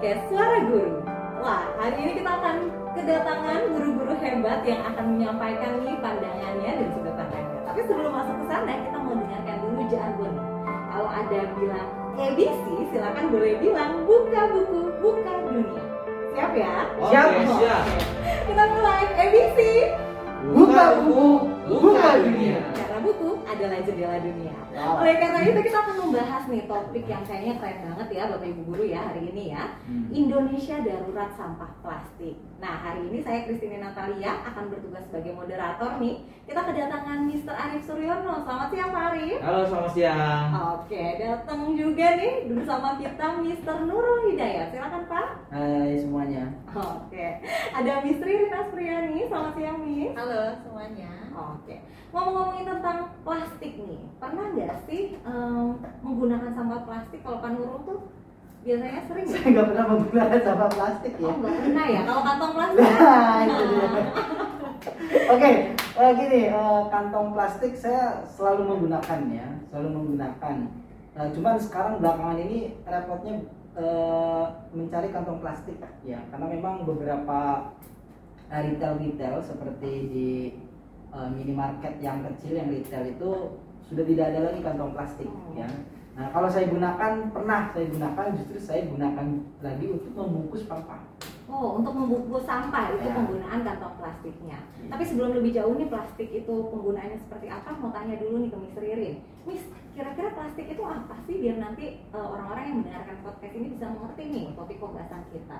podcast Suara Guru. Wah, hari ini kita akan kedatangan guru-guru hebat yang akan menyampaikan nih pandangannya dan sudut pandangnya. Tapi sebelum masuk ke sana, kita mau dengarkan dulu jargon. Kalau ada bilang ABC, silakan boleh bilang buka buku, buka dunia. Siap ya? Oke, Siap. siap. Kita mulai ABC. Buka buku, buka dunia. Adalah jendela dunia. Wow. Oleh karena itu kita akan membahas nih topik yang kayaknya keren banget ya Bapak Ibu guru ya hari ini ya. Hmm. Indonesia darurat sampah plastik. Nah hari ini saya Christine Natalia akan bertugas sebagai moderator nih. Kita kedatangan Mr. Arif Suryono. Selamat siang Pak Arif. Halo, selamat siang. Oke, datang juga nih bersama kita Mr. Nurul Hidayat. Silakan Pak. Hai semuanya. Oke, ada Miss Rina Priani. Selamat siang Miss. Halo semuanya. Oke, ngomong-ngomongin tentang plastik nih, pernah nggak sih em, menggunakan sampah plastik? Kalau Pak Nurul tuh biasanya sering? Saya nggak pernah menggunakan sampah plastik ya. Oh nggak pernah ya? Kalau kantong plastik? Nah, itu dia. Oke, eh, gini eh, kantong plastik saya selalu menggunakannya, selalu menggunakan. Nah, cuman sekarang belakangan ini repotnya eh, mencari kantong plastik ya, karena memang beberapa retail-retail seperti di eh, minimarket yang kecil yang retail itu sudah tidak ada lagi kantong plastik Oh. ya. Nah, kalau saya gunakan pernah saya gunakan justru saya gunakan lagi untuk membungkus sampah. Oh, untuk membungkus sampah itu Ya. penggunaan kantong plastiknya. Iya. Tapi sebelum lebih jauh nih plastik itu penggunaannya seperti apa? Mau tanya dulu nih ke Miss Ririn. Miss, kira-kira plastik itu apa sih biar nanti eh, orang-orang yang mendengarkan podcast ini bisa mengerti nih topik pembahasan kita?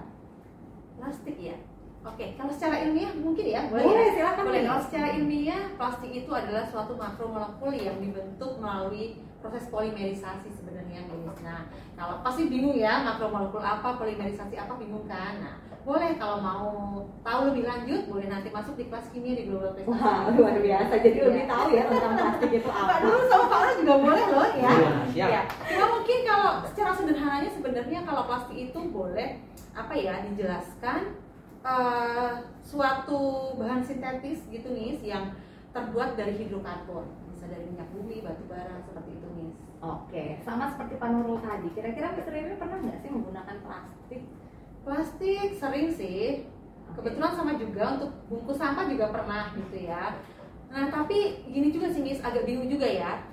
Plastik ya. Oke, kalau secara ilmiah mungkin ya boleh. Boleh, ya? silakan Boleh. nih. Kalau secara ilmiah plastik itu adalah suatu makromolekul yang dibentuk melalui proses polimerisasi sebenarnya Miss. Nah, kalau pasti bingung ya makromolekul apa, polimerisasi apa bingung kan? Nah, boleh kalau mau tahu lebih lanjut boleh nanti masuk di kelas kimia di Global Prestasi. Wah, luar biasa. Jadi Iya. lebih tahu ya tentang plastik itu Pak apa. Nurul sama Pak Nurul juga boleh loh ya. Iya. Ya, cuma mungkin kalau secara sederhananya sebenarnya kalau plastik itu boleh apa ya dijelaskan eh, suatu bahan sintetis gitu nih yang terbuat dari hidrokarbon, bisa dari minyak bumi, batu bara seperti itu nih. Oke, sama seperti Pak Nurul tadi. Kira-kira Miss Ririn pernah nggak sih menggunakan plastik? Plastik sering sih, kebetulan sama juga untuk bungkus sampah juga pernah gitu ya. Nah tapi gini juga sih Miss, agak bingung juga ya.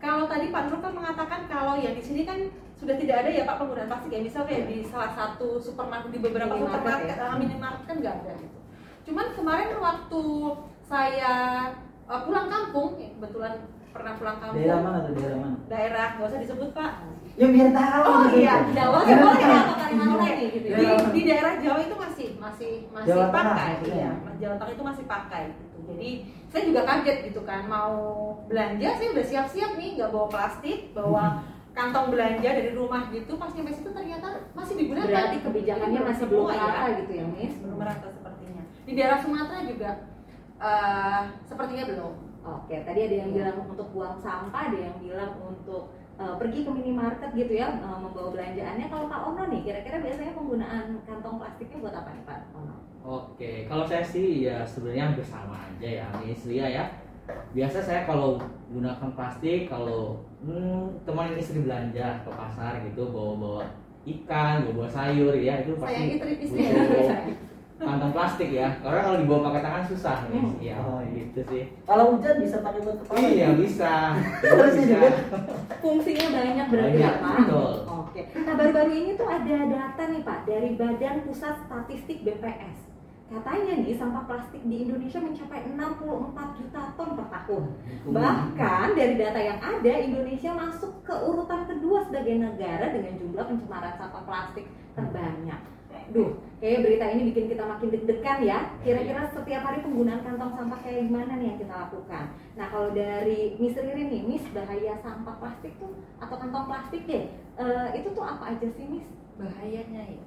Kalau tadi Pak Nur kan mengatakan kalau yang di sini kan sudah tidak ada ya Pak penggunaan plastik ya, misal kayak di salah satu supermarket di beberapa Minimarket supermarket, ya. eh, minimarket kan nggak ada gitu. Cuman kemarin waktu saya eh, pulang kampung, ya, kebetulan pernah pulang kampung, Daerah mana tuh daerah mana? daerah nggak usah disebut Pak, Ya biar tahu. Oh, gitu. iya, Jawa Jawa boleh. atau Kalimantan nih gitu di, ya? Daerah- di daerah Jawa itu masih masih masih Jawa Tengah pakai iya ya? Jawa Tengah itu masih pakai gitu jadi saya juga kaget gitu kan mau belanja saya udah siap-siap nih nggak bawa plastik bawa kantong belanja dari rumah gitu pas nyampe situ ternyata masih digunakan Berarti kebijakannya masih belum Semua ya. merata gitu ya, Miss? belum merata sepertinya di daerah Sumatera juga eh, sepertinya belum Oke, tadi ada yang bilang untuk buang sampah, ada yang bilang untuk uh, pergi ke minimarket gitu ya, uh, membawa belanjaannya. Kalau Pak Ono nih, kira-kira biasanya penggunaan kantong plastiknya buat apa nih Pak Ono? Oke, kalau saya sih ya sebenarnya hampir sama aja ya, Miss Lia ya. Biasa saya kalau gunakan plastik, kalau hmm, teman istri belanja ke pasar gitu, bawa-bawa ikan, bawa-bawa sayur ya, itu pasti butuh kantong plastik ya. Karena kalau dibawa pakai tangan susah. Hmm. Iya, Oh, gitu sih. Kalau hujan bisa pakai buat kepala. Iya bisa. Terus ini Bisa. kan? Fungsinya banyak berarti ya Banyak, Pak? betul. Oke, nah baru-baru ini tuh ada data nih Pak dari Badan Pusat Statistik BPS. Katanya nih sampah plastik di Indonesia mencapai 64 juta ton per tahun. Bahkan dari data yang ada, Indonesia masuk ke urutan kedua sebagai negara dengan jumlah pencemaran sampah plastik terbanyak. Duh, kayak berita ini bikin kita makin deg-degan ya. Kira-kira setiap hari penggunaan kantong sampah kayak gimana nih yang kita lakukan? Nah, kalau dari Miss Ririn nih, Miss bahaya sampah plastik tuh atau kantong plastik deh, eh, itu tuh apa aja sih, Miss? bahayanya ya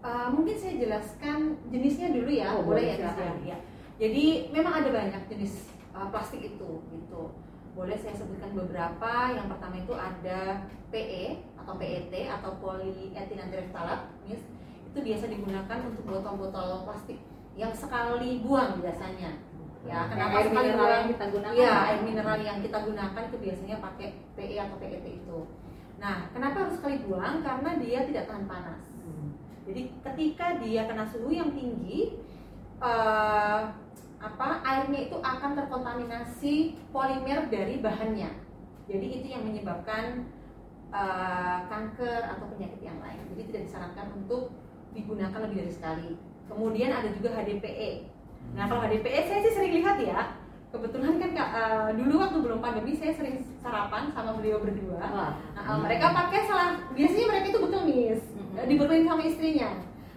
Eh, mungkin saya jelaskan jenisnya dulu ya Oh, boleh boleh, ya silakan. ya? ya jadi memang ada banyak jenis eh, plastik itu gitu boleh saya sebutkan beberapa yang pertama itu ada PE atau PET atau polyethylene terephthalate Miss itu biasa digunakan untuk botol-botol plastik yang sekali buang biasanya ya kenapa Air sekali mineral buang yang kita gunakan? Iya, air mineral yang kita gunakan itu biasanya pakai PE atau PET itu. Nah, kenapa harus sekali buang? Karena dia tidak tahan panas. Jadi ketika dia kena suhu yang tinggi, eh, apa airnya itu akan terkontaminasi polimer dari bahannya. Jadi itu yang menyebabkan eh, kanker atau penyakit yang lain. Jadi tidak disarankan untuk digunakan lebih dari sekali. Kemudian ada juga HDPE. Nah kalau HDPE saya sih sering lihat ya. Kebetulan kan Kak, eh, dulu waktu belum pandemi saya sering sarapan sama beliau berdua. Wah. Nah, eh, mereka pakai salah biasanya mereka itu betul mis Mhm. dibetulin sama istrinya.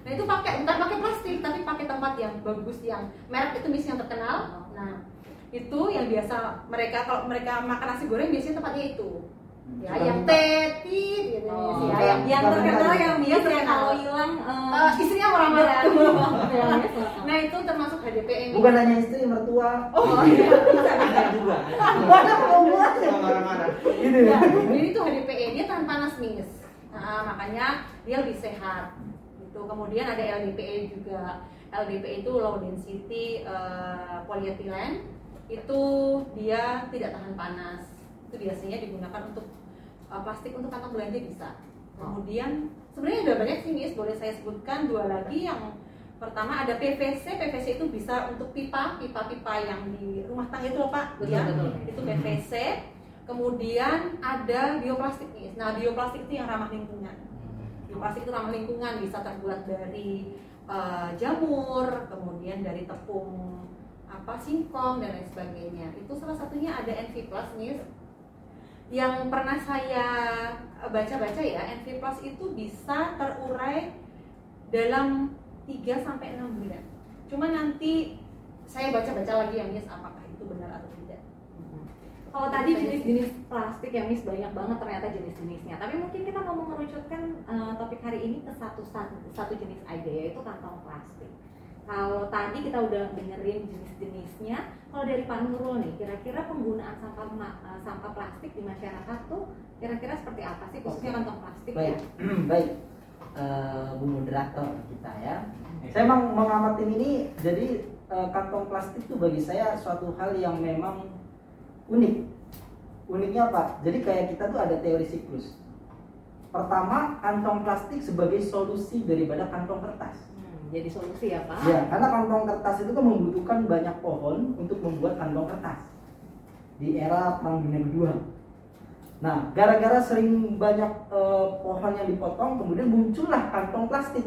Nah itu pakai bukan pakai plastik tapi pakai tempat yang bagus yang merek itu mis yang terkenal. Nah itu yang biasa mereka kalau mereka makan nasi goreng biasanya tempatnya itu ya yang tetit gitu Oh, ya yang yang terkenal yang biasa terkenal. kalau hilang eh, eh, istrinya marah-marah Yang biasa. nah itu termasuk HDPE nih. Bukan hanya istri, mertua. Oh iya. Bisa juga. Banyak perempuan ya. Suka marah-marah. Gitu Ya, ya. jadi itu HDPE dia tahan panas mis. Nah, makanya dia lebih sehat. Gitu. Kemudian ada LDPE juga. LDPE itu low density eh, polyethylene. Itu dia tidak tahan panas. Itu biasanya digunakan untuk eh, plastik untuk kantong belanja bisa. Kemudian sebenarnya ada banyak sih mis. Boleh saya sebutkan dua lagi yang pertama ada PVC. PVC itu bisa untuk pipa, pipa-pipa yang di rumah tangga itu loh Pak. Betul, ya. betul. Itu PVC. Kemudian ada bioplastik nih. Nah, bioplastik itu yang ramah lingkungan. Bioplastik itu ramah lingkungan bisa terbuat dari eh, jamur, kemudian dari tepung apa singkong dan lain sebagainya. Itu salah satunya ada NV Plus nih. Yang pernah saya eh, baca-baca ya, NV Plus itu bisa terurai dalam 3 sampai 6 bulan. Cuma nanti saya baca-baca lagi yang Miss apakah itu benar atau tidak. Kalau tadi jenis-jenis plastik yang mis banyak banget ternyata jenis-jenisnya. Tapi mungkin kita mau mengerucutkan eh, topik hari ini ke satu satu, jenis aja yaitu kantong plastik. Kalau tadi kita udah dengerin jenis-jenisnya, kalau dari Pak Nurul nih, kira-kira penggunaan sampah eh, sampah plastik di masyarakat tuh kira-kira seperti apa sih khususnya Oke. kantong plastik Baik, ya? baik. Eh, Bu moderator kita ya. Saya emang mengamatin ini, jadi kantong plastik itu bagi saya suatu hal yang memang unik. Uniknya apa? Jadi kayak kita tuh ada teori siklus. Pertama, kantong plastik sebagai solusi daripada kantong kertas. Hmm, jadi solusi ya Pak? Ya, karena kantong kertas itu kan membutuhkan banyak pohon untuk membuat kantong kertas di era Perang Dunia Kedua. Nah, gara-gara sering banyak eh, pohon yang dipotong, kemudian muncullah kantong plastik.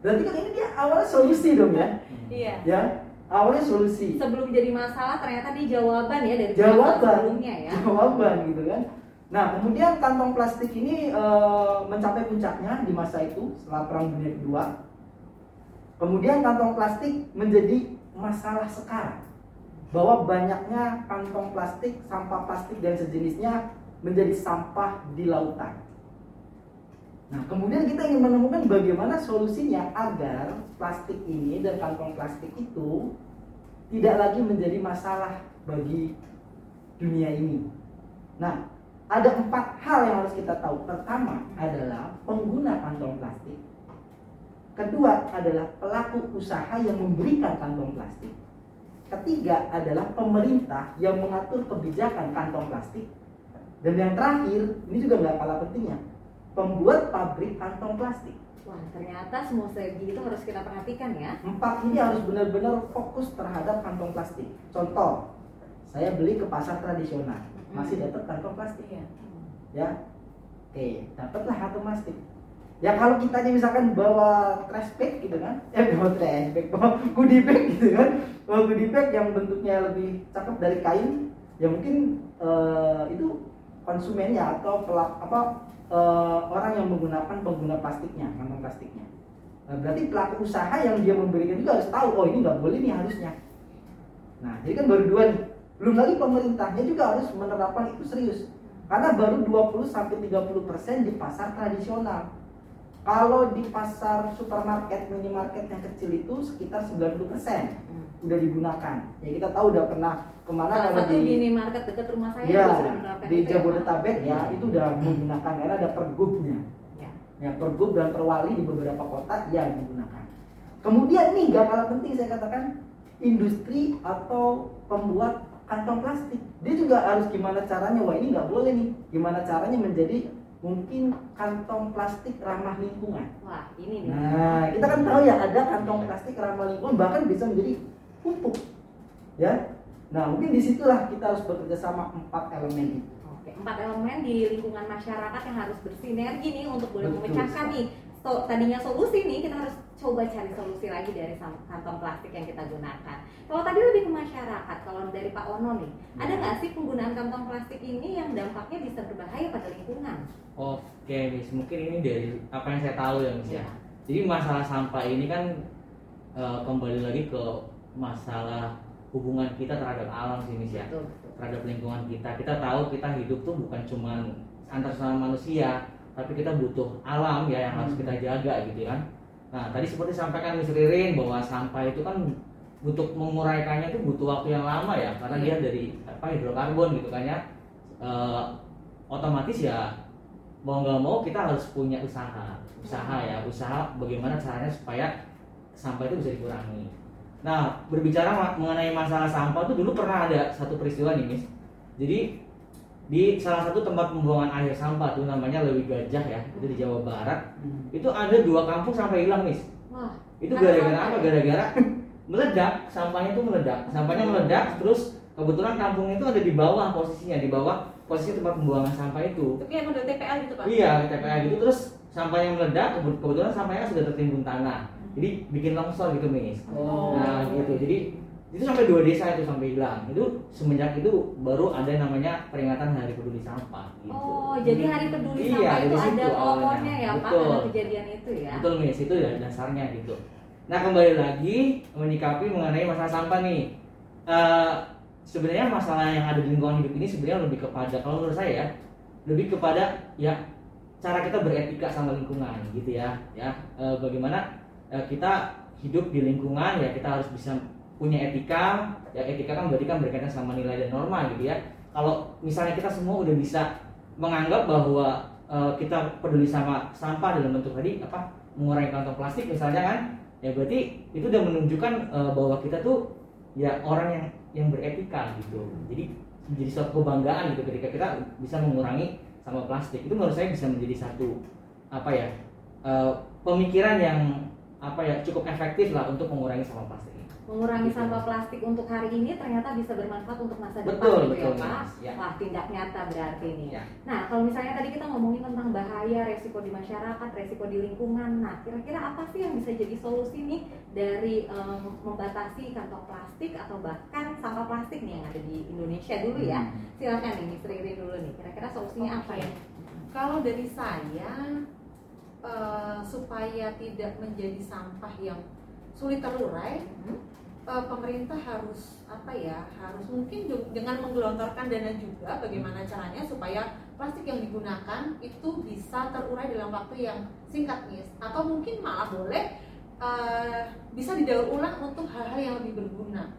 Berarti kan ini dia awalnya solusi dong ya, Iya. ya awalnya solusi, Sebelum jadi masalah ternyata di jawaban ya dari Jawaban. sebelumnya ya. jawaban gitu kan. Nah, kemudian kantong plastik ini eh, mencapai puncaknya di masa itu setelah Perang Dunia Kedua. Kemudian kantong plastik menjadi masalah sekarang bahwa banyaknya kantong plastik, sampah plastik dan sejenisnya menjadi sampah di lautan. Nah, kemudian kita ingin menemukan bagaimana solusinya agar plastik ini dan kantong plastik itu tidak lagi menjadi masalah bagi dunia ini. Nah, ada empat hal yang harus kita tahu. Pertama adalah pengguna kantong plastik. Kedua adalah pelaku usaha yang memberikan kantong plastik. Ketiga adalah pemerintah yang mengatur kebijakan kantong plastik. Dan yang terakhir, ini juga nggak kalah pentingnya, pembuat pabrik kantong plastik. Wah, ternyata semua strategi itu harus kita perhatikan ya. Empat ini harus benar-benar fokus terhadap kantong plastik. Contoh, saya beli ke pasar tradisional, masih dapat kantong plastik Iya. ya. Oke, dapatlah kantong plastik. Ya kalau kitanya misalkan bawa trash bag gitu kan, eh bawa trash bag, bawa goodie bag gitu kan, bawa goodie bag yang bentuknya lebih cakep dari kain, ya mungkin eh, itu konsumennya atau pelak apa eh, orang yang menggunakan pengguna plastiknya, kantong plastiknya. Nah, berarti pelaku usaha yang dia memberikan juga harus tahu, oh ini nggak boleh nih harusnya. Nah, jadi kan baru dua nih. Belum lagi pemerintahnya juga harus menerapkan itu serius. Karena baru 20 sampai 30% di pasar tradisional. Kalau di pasar supermarket, minimarket yang kecil itu sekitar 90% Hmm. udah digunakan. Ya kita tahu udah pernah ke mana Salah kalau satu di minimarket dekat rumah saya ya di itu ya, Pak. Jabodetabek ya itu udah menggunakan karena ada pergubnya. Ya. Ya pergub dan perwali di beberapa kota ya digunakan. Kemudian nih gak kalah penting saya katakan industri atau pembuat kantong plastik dia juga harus gimana caranya wah ini nggak boleh nih gimana caranya menjadi mungkin kantong plastik ramah lingkungan. Wah, ini nih. Nah, kita kan tahu ya ada kantong plastik ramah lingkungan bahkan bisa menjadi pupuk. Ya. Nah, mungkin di situlah kita harus bekerja sama empat elemen itu. Oke, empat elemen di lingkungan masyarakat yang harus bersinergi nih untuk boleh Betul memecahkan nih. So, tadinya solusi nih, kita harus coba cari solusi lagi dari kantong plastik yang kita gunakan. Kalau tadi lebih ke masyarakat, kalau dari Pak Ono nih, ada nggak sih penggunaan kantong plastik ini yang dampaknya bisa berbahaya pada lingkungan? Oke, Miss. Mungkin ini dari apa yang saya tahu ya, Miss ya. Ya. Jadi masalah sampah ini kan eh, kembali lagi ke masalah hubungan kita terhadap alam sih, Miss ya. Betul, betul. Terhadap lingkungan kita. Kita tahu kita hidup tuh bukan cuman antar sama manusia, tapi kita butuh alam ya yang harus Hmm. kita jaga gitu kan. Nah, tadi seperti sampaikan Miss Ririn bahwa sampah itu kan untuk menguraikannya itu butuh waktu yang lama ya karena dia dari apa hidrokarbon gitu kan ya. Eh, otomatis ya mau nggak mau kita harus punya usaha usaha ya usaha bagaimana caranya supaya sampah itu bisa dikurangi. Nah berbicara mengenai masalah sampah tuh dulu pernah ada satu peristiwa nih mis jadi di salah satu tempat pembuangan akhir sampah tuh namanya Lewi Gajah ya itu di Jawa Barat itu ada dua kampung sampai hilang mis Wah, itu gara-gara apa ya? gara-gara meledak sampahnya itu meledak sampahnya meledak terus kebetulan kampung itu ada di bawah posisinya di bawah posisi tempat pembuangan sampah itu Itu kayak model TPA gitu pak? Iya, TPA gitu terus sampahnya meledak, kebe- kebetulan sampahnya sudah tertimbun tanah. Jadi bikin longsor gitu, Miss. Oh. Nah, gitu. Jadi itu sampai dua desa itu sampai hilang. Itu semenjak itu baru ada namanya peringatan Hari Peduli Sampah gitu. Oh, jadi hari peduli Iya, sampah itu dari situ ada pokoknya ya Pak, ada kejadian itu ya. Betul, Miss. Itu ya dasarnya gitu. Nah, kembali lagi menyikapi mengenai masalah sampah nih. Eh, sebenarnya masalah yang ada di lingkungan hidup ini sebenarnya lebih kepada kalau menurut saya ya, lebih kepada ya cara kita beretika sama lingkungan gitu ya. Ya, eh, bagaimana eh, kita hidup di lingkungan ya kita harus bisa punya etika. Ya etika kan berarti kan berkaitan sama nilai dan norma gitu ya. Kalau misalnya kita semua udah bisa menganggap bahwa eh, kita peduli sama sampah dalam bentuk tadi apa mengurangi kantong plastik misalnya kan ya berarti itu udah menunjukkan eh, bahwa kita tuh ya orang yang yang beretika gitu jadi menjadi suatu kebanggaan gitu ketika kita bisa mengurangi sampah plastik itu menurut saya bisa menjadi satu apa ya eh, pemikiran yang apa ya cukup efektif lah untuk mengurangi sampah plastik. Mengurangi Gitu. sampah plastik untuk hari ini ternyata bisa bermanfaat untuk masa depan Betul, gitu betul, ya Pak. Mas. Ya. Wah, tindak nyata berarti ini. Ya. Nah, kalau misalnya tadi kita ngomongin tentang bahaya, resiko di masyarakat, resiko di lingkungan. Nah, kira-kira apa sih yang bisa jadi solusi nih dari em, membatasi kantong plastik atau bahkan sampah plastik nih yang ada di Indonesia dulu ya? Hmm. Silakan nih, Miss Ririn dulu nih. Kira-kira solusinya apa Oke. ya? Kalau dari saya eh, supaya tidak menjadi sampah yang sulit terurai, Hmm? eh, pemerintah harus apa ya? Harus mungkin dengan menggelontorkan dana juga bagaimana caranya supaya plastik yang digunakan itu bisa terurai dalam waktu yang singkat nih, atau mungkin malah boleh eh, bisa didaur ulang untuk hal-hal yang lebih berguna.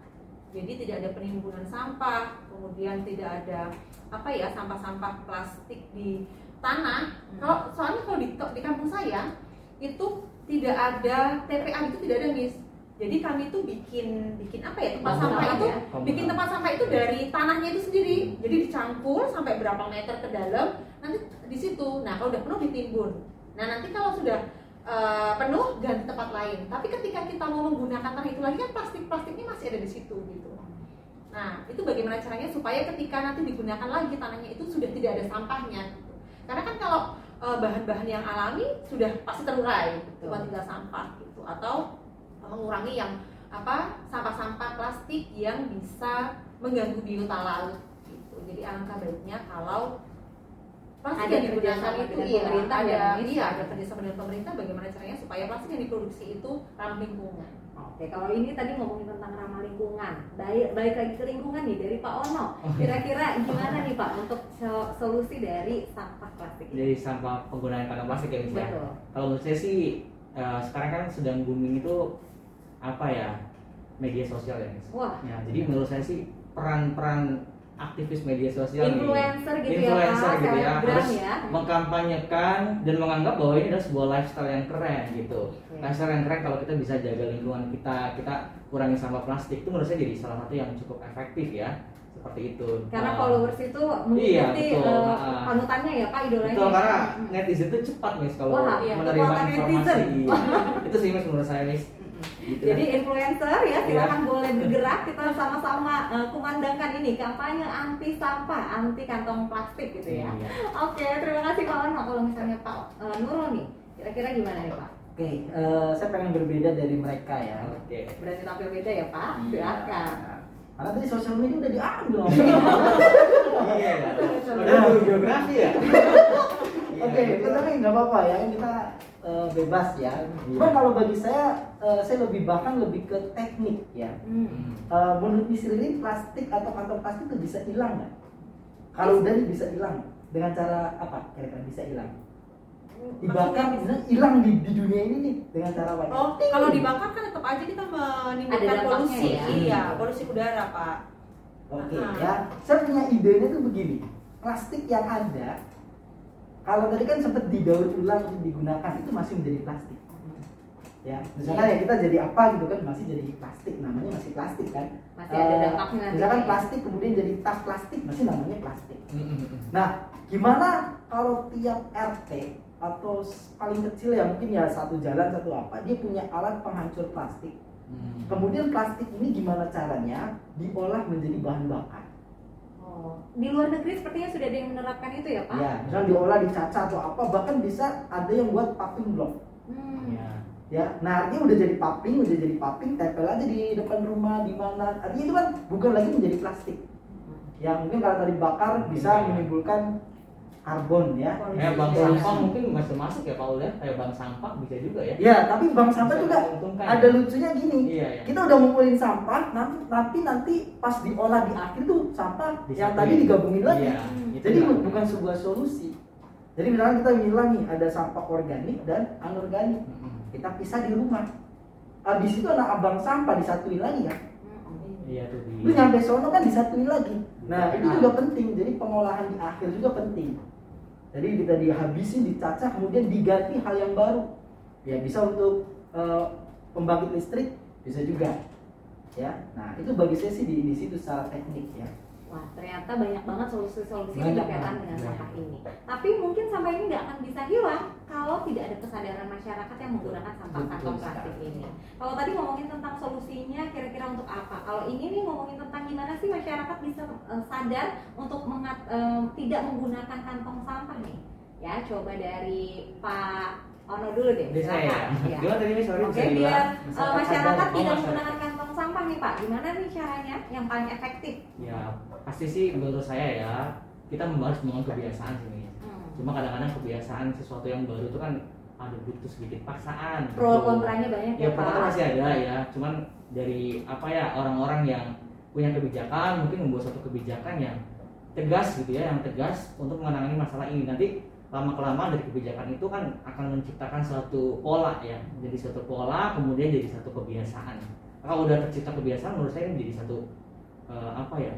Jadi tidak ada penimbunan sampah, kemudian tidak ada apa ya sampah-sampah plastik di tanah. Kalau soalnya kalau di, di kampung saya itu tidak ada TPA itu tidak ada mis. Jadi kami tuh bikin bikin apa ya tempat sampah itu ya? bikin tempat sampah itu dari tanahnya itu sendiri. Jadi dicampur sampai berapa meter ke dalam nanti di situ. Nah kalau udah penuh ditimbun. Nah nanti kalau sudah eh, penuh ganti tempat lain. Tapi ketika kita mau menggunakan tanah itu lagi kan plastik-plastiknya masih ada di situ gitu. Nah, itu bagaimana caranya supaya ketika nanti digunakan lagi tanahnya itu sudah tidak ada sampahnya gitu. Karena kan kalau bahan-bahan yang alami sudah pasti terurai, cuma tinggal sampah gitu atau mengurangi yang apa sampah-sampah plastik yang bisa mengganggu biota laut gitu. Jadi alangkah baiknya kalau plastik Ada yang digunakan itu iya, pemerintah ada, ya, Miss? iya ada kerjasama dengan pemerintah bagaimana caranya supaya plastik yang diproduksi itu ramah lingkungan. Oke, kalau ini tadi ngomongin tentang ramah lingkungan, baik balik lagi ke lingkungan nih dari Pak Ono. Kira-kira gimana nih Pak untuk so- solusi dari sampah plastik ini? Jadi sampah penggunaan kantong plastik ya misalnya. Betul. Kalau menurut saya sih eh, sekarang kan sedang booming itu apa ya media sosial ya. Wah, Ya, jadi menurut saya sih peran-peran aktivis media sosial nih, influencer gitu influencer ya gitu ya harus ya. mengkampanyekan dan menganggap bahwa ini adalah sebuah lifestyle yang keren gitu. Oke. Lifestyle yang keren kalau kita bisa jaga lingkungan kita, kita kurangi sampah plastik itu menurut saya jadi salah satu yang cukup efektif ya. seperti itu Karena Nah, followers itu Iya, mengikuti betul. eh, Nah. panutannya ya Pak idolanya. betul karena Hmm. netizen itu cepat nih kalau Wah, iya, menerima informasi. Iya. itu sih mas menurut saya mis gitu Jadi influencer ya silakan Iya. boleh bergerak kita sama-sama eh, kumandangkan ini kampanye anti sampah, anti kantong plastik gitu ya. Iya. Oke, terima kasih Pak Ono. Kalau misalnya Pak eh, Nurul nih, kira-kira gimana nih Pak? Oke, eh, saya pengen berbeda dari mereka ya. oke Berarti tampil beda ya Pak? Iya. Silakan. Karena tadi sosial media udah diambil. Iya udah geografi ya Oke, itu tapi nggak apa-apa ya, kita eh, bebas ya. Cuma kalau bagi saya, eh, saya lebih bahkan lebih ke teknik ya. Hmm. Eh, menurut Miss Riri, plastik atau kantong plastik itu bisa hilang nggak? Kalau udah bisa hilang dengan cara apa? Kira-kira bisa hilang? Dibakar, Maksudnya bisa hilang di, di dunia ini nih dengan cara apa? Oh, kalau dibakar kan tetap aja kita menimbulkan polusi. ya. Iya, polusi udara, Pak. Oke Ah. ya, saya punya idenya tuh begini. Plastik yang ada, kalau tadi kan sempat didaur ulang untuk digunakan itu masih menjadi plastik. Ya, misalkan ya kita jadi apa gitu kan masih jadi plastik, namanya masih plastik kan. Masih ada Eh, dampaknya nanti. Misalkan plastik kemudian jadi tas plastik masih namanya plastik. Nah, gimana kalau tiap RT atau paling kecil ya mungkin ya satu jalan satu apa dia punya alat penghancur plastik. Mm. Kemudian plastik ini gimana caranya diolah menjadi bahan bakar? Oh, di luar negeri sepertinya sudah ada yang menerapkan itu ya Pak? Ya, misalnya diolah dicaca atau apa bahkan bisa ada yang buat paving block. Hmm. Iya. Ya, nah artinya udah jadi paving, udah jadi paving, tempel aja di depan rumah di mana. Artinya itu kan bukan lagi menjadi plastik. Ya mungkin kalau tadi bakar bisa Iya. menimbulkan karbon ya. Kayak bank Polusi. sampah mungkin masih masuk ya Paul ya kayak bank sampah bisa juga ya Ya, tapi bank sampah Bisa juga ada ya. lucunya gini. iya ya Kita udah ngumpulin sampah, nanti, tapi nanti pas diolah di akhir tuh sampah yang Disatuin. tadi digabungin lagi. Iya, Hmm. itu Jadi kan. bukan sebuah solusi. Jadi misalnya kita bilang nih ada sampah organik dan anorganik. Kita pisah di rumah. Habis itu anak abang sampah disatuin lagi. Hmm. iya tuh Lu nyampe sono kan disatuin lagi. Nah, itu Ah. juga penting. Jadi pengolahan di akhir juga penting. Jadi kita dihabisin, dicacah, kemudian diganti hal yang baru. Ya bisa untuk eh, pembangkit listrik, bisa juga. Ya, nah itu bagi saya sih di, di situ secara teknik ya. Wah, ternyata banyak banget solusi-solusi yang berkaitan dengan sampah ini. Tapi mungkin sampah ini nggak akan bisa hilang kalau tidak ada kesadaran masyarakat yang menggunakan sampah kantong plastik ini. Kalau tadi ngomongin tentang solusinya, kira-kira untuk apa? Kalau ini nih ngomongin tentang gimana sih masyarakat bisa eh, sadar untuk mengat- eh, tidak menggunakan kantong sampah nih. Ya, coba dari Pak Ono dulu deh. Di saya ya. silakan. Ya. Gimana tadi Miss Sorry Oke, bisa biar diulang? eh, Masyarakat masyarakat. Oh, tidak menggunakan kantong sampah nih Pak. Gimana nih caranya yang paling efektif? Ya pasti sih menurut saya ya kita harus membangun kebiasaan Miss. Hmm. Cuma kadang-kadang kebiasaan sesuatu yang baru itu kan ada butuh sedikit paksaan. Pro kontranya banyak Ya ya, pro masih ada ya. Cuman dari apa ya orang-orang yang punya kebijakan mungkin membuat suatu kebijakan yang tegas gitu ya, yang tegas untuk menangani masalah ini. Nanti lama kelamaan dari kebijakan itu kan akan menciptakan suatu pola ya, jadi suatu pola kemudian jadi satu kebiasaan. Kalau udah tercipta kebiasaan menurut saya menjadi satu eh, apa ya,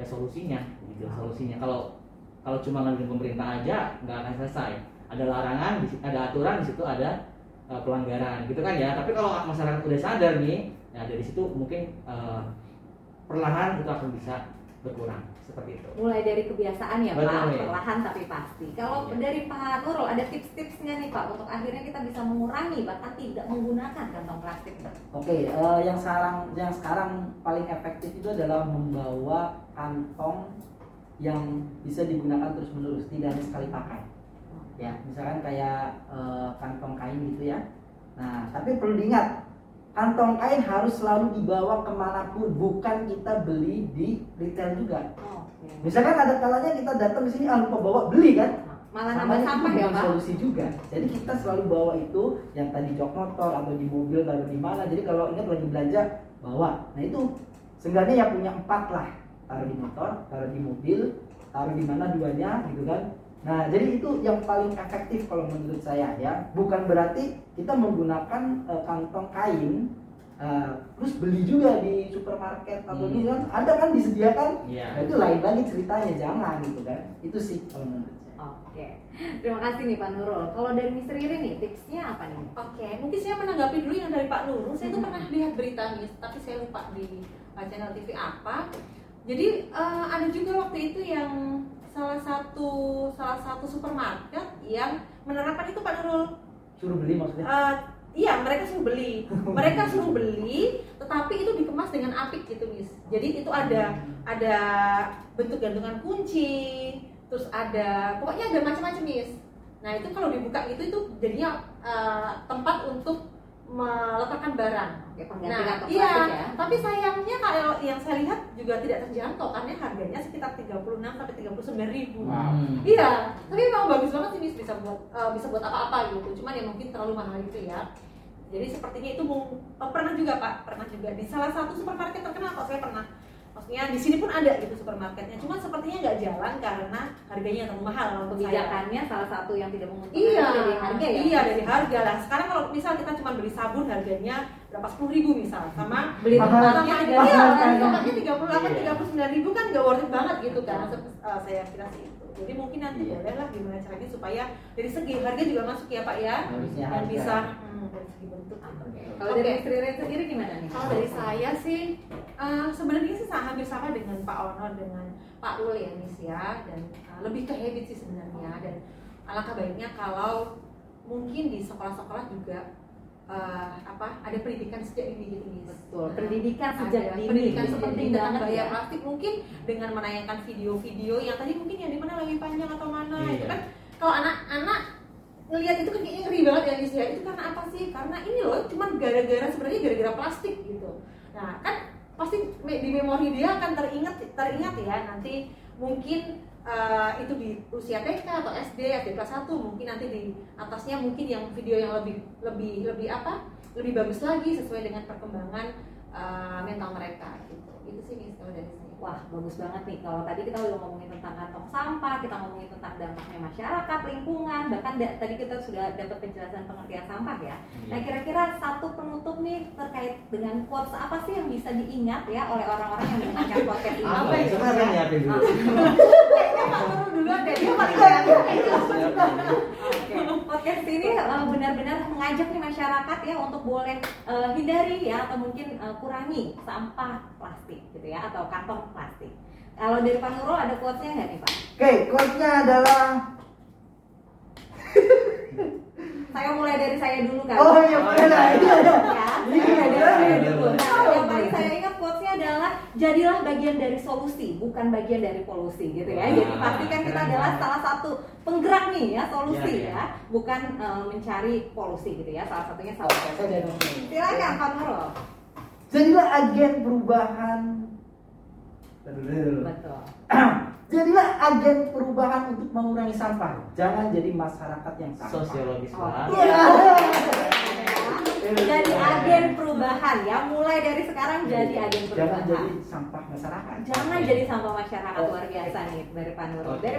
ya solusinya gitu solusinya. Kalau kalau cuma ngandelin pemerintah aja nggak akan selesai. Ada larangan, di situ ada aturan, di situ ada eh, pelanggaran gitu kan ya. Tapi kalau masyarakat udah sadar nih, ya dari situ mungkin eh, perlahan itu akan bisa berkurang seperti itu. Mulai dari kebiasaan ya Betul, Pak, ya. perlahan tapi pasti. Kalau Iya. dari Pak Nurul ada tips-tipsnya nih Pak untuk akhirnya kita bisa mengurangi bahkan tidak menggunakan kantong plastik. Oke, eh, yang sekarang yang sekarang paling efektif itu adalah membawa kantong yang bisa digunakan terus menerus, tidak hanya sekali pakai. Ya, misalkan kayak eh, kantong kain gitu ya. Nah, tapi perlu diingat, kantong kain harus selalu dibawa ke mana pun, bukan kita beli di retail juga. Oh, oke. Misalkan ada kalanya kita datang ke sini ah lupa bawa beli kan? Malah nambah sampah ya Pak. solusi juga. Jadi kita selalu bawa itu yang tadi jok motor atau di mobil taruh di mana. Jadi kalau ingat lagi belanja bawa. Nah itu seenggaknya ya punya empat lah. Taruh di motor, taruh di mobil, taruh di mana duanya gitu kan. Nah jadi itu yang paling efektif kalau menurut saya ya. Bukan berarti kita menggunakan eh, kantong kain eh, terus beli juga di supermarket atau Hmm. di kan ada kan disediakan Iya. Nah, itu lain lagi ceritanya jangan gitu kan itu sih kalau menurut saya Oke. Terima kasih nih Pak Nurul. Kalau dari Miss Riri nih tipsnya apa nih? Oke, mungkin saya menanggapi dulu yang dari Pak Nurul. Saya tuh Hmm. pernah lihat berita nih, tapi saya lupa di uh, channel TV apa. jadi eh, ada juga waktu itu yang salah satu salah satu supermarket yang menerapkan itu Pak Nurul. Suruh beli maksudnya? Eh, iya mereka suruh beli. Mereka suruh beli tetapi itu dikemas dengan apik gitu mis jadi itu ada ada bentuk gantungan kunci terus ada pokoknya ada macam-macam mis nah itu kalau dibuka itu itu jadinya eh, tempat untuk meletakkan barang pengganti Nah, kantong iya, ya. tapi sayangnya kalau yang saya lihat juga tidak terjangkau karena harganya sekitar 36 sampai 39 ribu. Wow. Hmm. Iya, tapi memang bagus banget sih Miss, bisa buat eh, bisa buat apa-apa gitu. Cuman ya mungkin terlalu mahal gitu ya. Jadi sepertinya itu mung- eh, pernah juga Pak, pernah juga di salah satu supermarket terkenal kok saya pernah. Maksudnya di sini pun ada gitu supermarketnya, cuman sepertinya nggak jalan karena harganya terlalu mahal untuk saya. Kebijakannya salah satu yang tidak menguntungkan Iya, dari harga ya. Iya dari harga lah. Sekarang kalau misal kita cuma beli sabun harganya berapa sepuluh ribu misal, sama Beli tempatnya iya, kan? tempatnya tiga puluh delapan, Iya. tiga puluh sembilan ribu kan nggak worth it banget gitu kan. Eh, saya kira sih itu. Jadi mungkin nanti Iya. boleh lah gimana caranya supaya dari segi harga juga masuk ya Pak ya, Harusnya dan harga. bisa hmm, dari segi bentuk. Kalau Oke. dari Istri Ren sendiri gimana nih? Kalau dari saya sih eh, sebenarnya sih sama- hampir sama dengan Pak Ono dengan Pak Ul ya Miss ya dan eh, lebih ke habit sih sebenarnya dan alangkah baiknya kalau mungkin di sekolah-sekolah juga eh, apa ada pendidikan sejak dini gitu Miss. Betul, Nah, pendidikan sejak ada dini. pendidikan Itu sejak penting dini tentang banget bahaya ya. plastik mungkin dengan menayangkan video-video yang tadi mungkin yang di mana lebih panjang atau mana Iya. itu kan kalau anak-anak ngelihat itu kan kayaknya ngeri banget ya Miss ya itu karena apa sih karena ini loh cuman gara-gara sebenarnya gara-gara plastik gitu nah kan pasti di memori dia akan teringat teringat ya nanti mungkin eh, itu di usia TK atau SD SD kelas 1 mungkin nanti di atasnya mungkin yang video yang lebih lebih lebih apa lebih bagus lagi sesuai dengan perkembangan eh, mental mereka gitu itu sih Miss kalau dari saya Wah, bagus banget nih. Kalau tadi kita udah ngomongin tentang kantong sampah, kita ngomongin tentang dampaknya masyarakat, lingkungan, bahkan da- tadi kita sudah dapat penjelasan pengertian sampah ya. Nah, kira-kira satu penutup nih terkait dengan quotes apa sih yang bisa diingat ya oleh orang-orang yang mendengarkan podcast ini? Apa ya? ya? Coba dulu. Duluan deh dia paling banyak Oke, podcast ini uh, benar-benar mengajak nih masyarakat ya untuk boleh uh, hindari ya atau mungkin uh, kurangi sampah plastik gitu ya atau kantong plastik. Kalau dari Pak Nurul ada quotes-nya nggak nih Pak? Oke, quote-nya adalah Saya mulai dari saya dulu kan. Oh iya boleh lah. Iya, iya. Ya, saya mulai dari saya dulu. Nah, yang paling saya ingat quotes-nya adalah jadilah bagian dari solusi, bukan bagian dari polusi gitu ya. Jadi Wah, pastikan kita keren adalah banget. salah satu penggerak nih ya solusi Iya, iya. ya, bukan uh, mencari polusi gitu ya. Salah satunya jadi ngomong. Silakan Pak Nurul. Jadilah agen perubahan. Betul. Jadilah agen perubahan untuk mengurangi sampah. Jangan jadi masyarakat yang sampah. Sosiologis Oh. banget. Jadi agen perubahan ya, mulai dari sekarang jadi agen Jangan perubahan. jadi sampah masyarakat. Jangan jadi sampah masyarakat luar biasa nih dari Pak Nurul. Oke. Dari.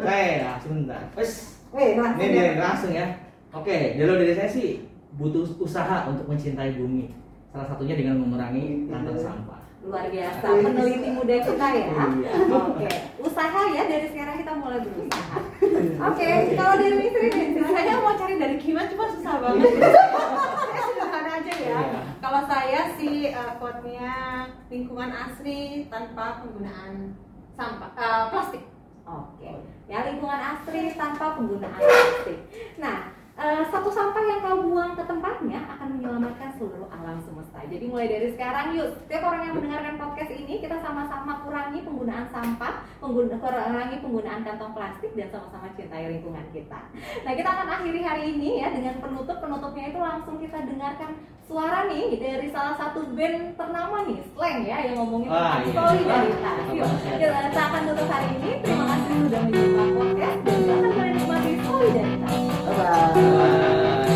Saya ya, sebentar. Wes, langsung ini ya. dia langsung ya. Oke, dulu dari saya sih butuh usaha untuk mencintai bumi. Salah satunya dengan mengurangi kantong sampah. luar biasa peneliti muda kita ya Iya. oke usaha ya dari sekarang kita mulai berusaha oke kalau dari istri nih saya mau cari dari gimana cuma susah banget ya. Iya. kalau saya sih uh, quote-nya lingkungan asri tanpa penggunaan sampah eh, plastik. Oke. Ya lingkungan asri tanpa penggunaan plastik. Nah eh, satu sampah yang kau buang ke tempatnya akan menyelamatkan seluruh alam semesta. Jadi mulai dari sekarang yuk, setiap orang yang mendengarkan podcast ini kita sama-sama kurangi penggunaan sampah, pengguna, kurangi penggunaan kantong plastik dan sama-sama cintai lingkungan kita. Nah kita akan akhiri hari ini ya dengan penutup penutupnya itu langsung kita dengarkan suara nih dari salah satu band ternama nih, Slang ya yang ngomongin Wah, tentang iya. solidaritas. Wah, Yuk, bagus ya. kita akan tutup hari ini. Terima kasih sudah menyimak podcast dan silakan menikmati solidaritas. Bye. Bye. Ah.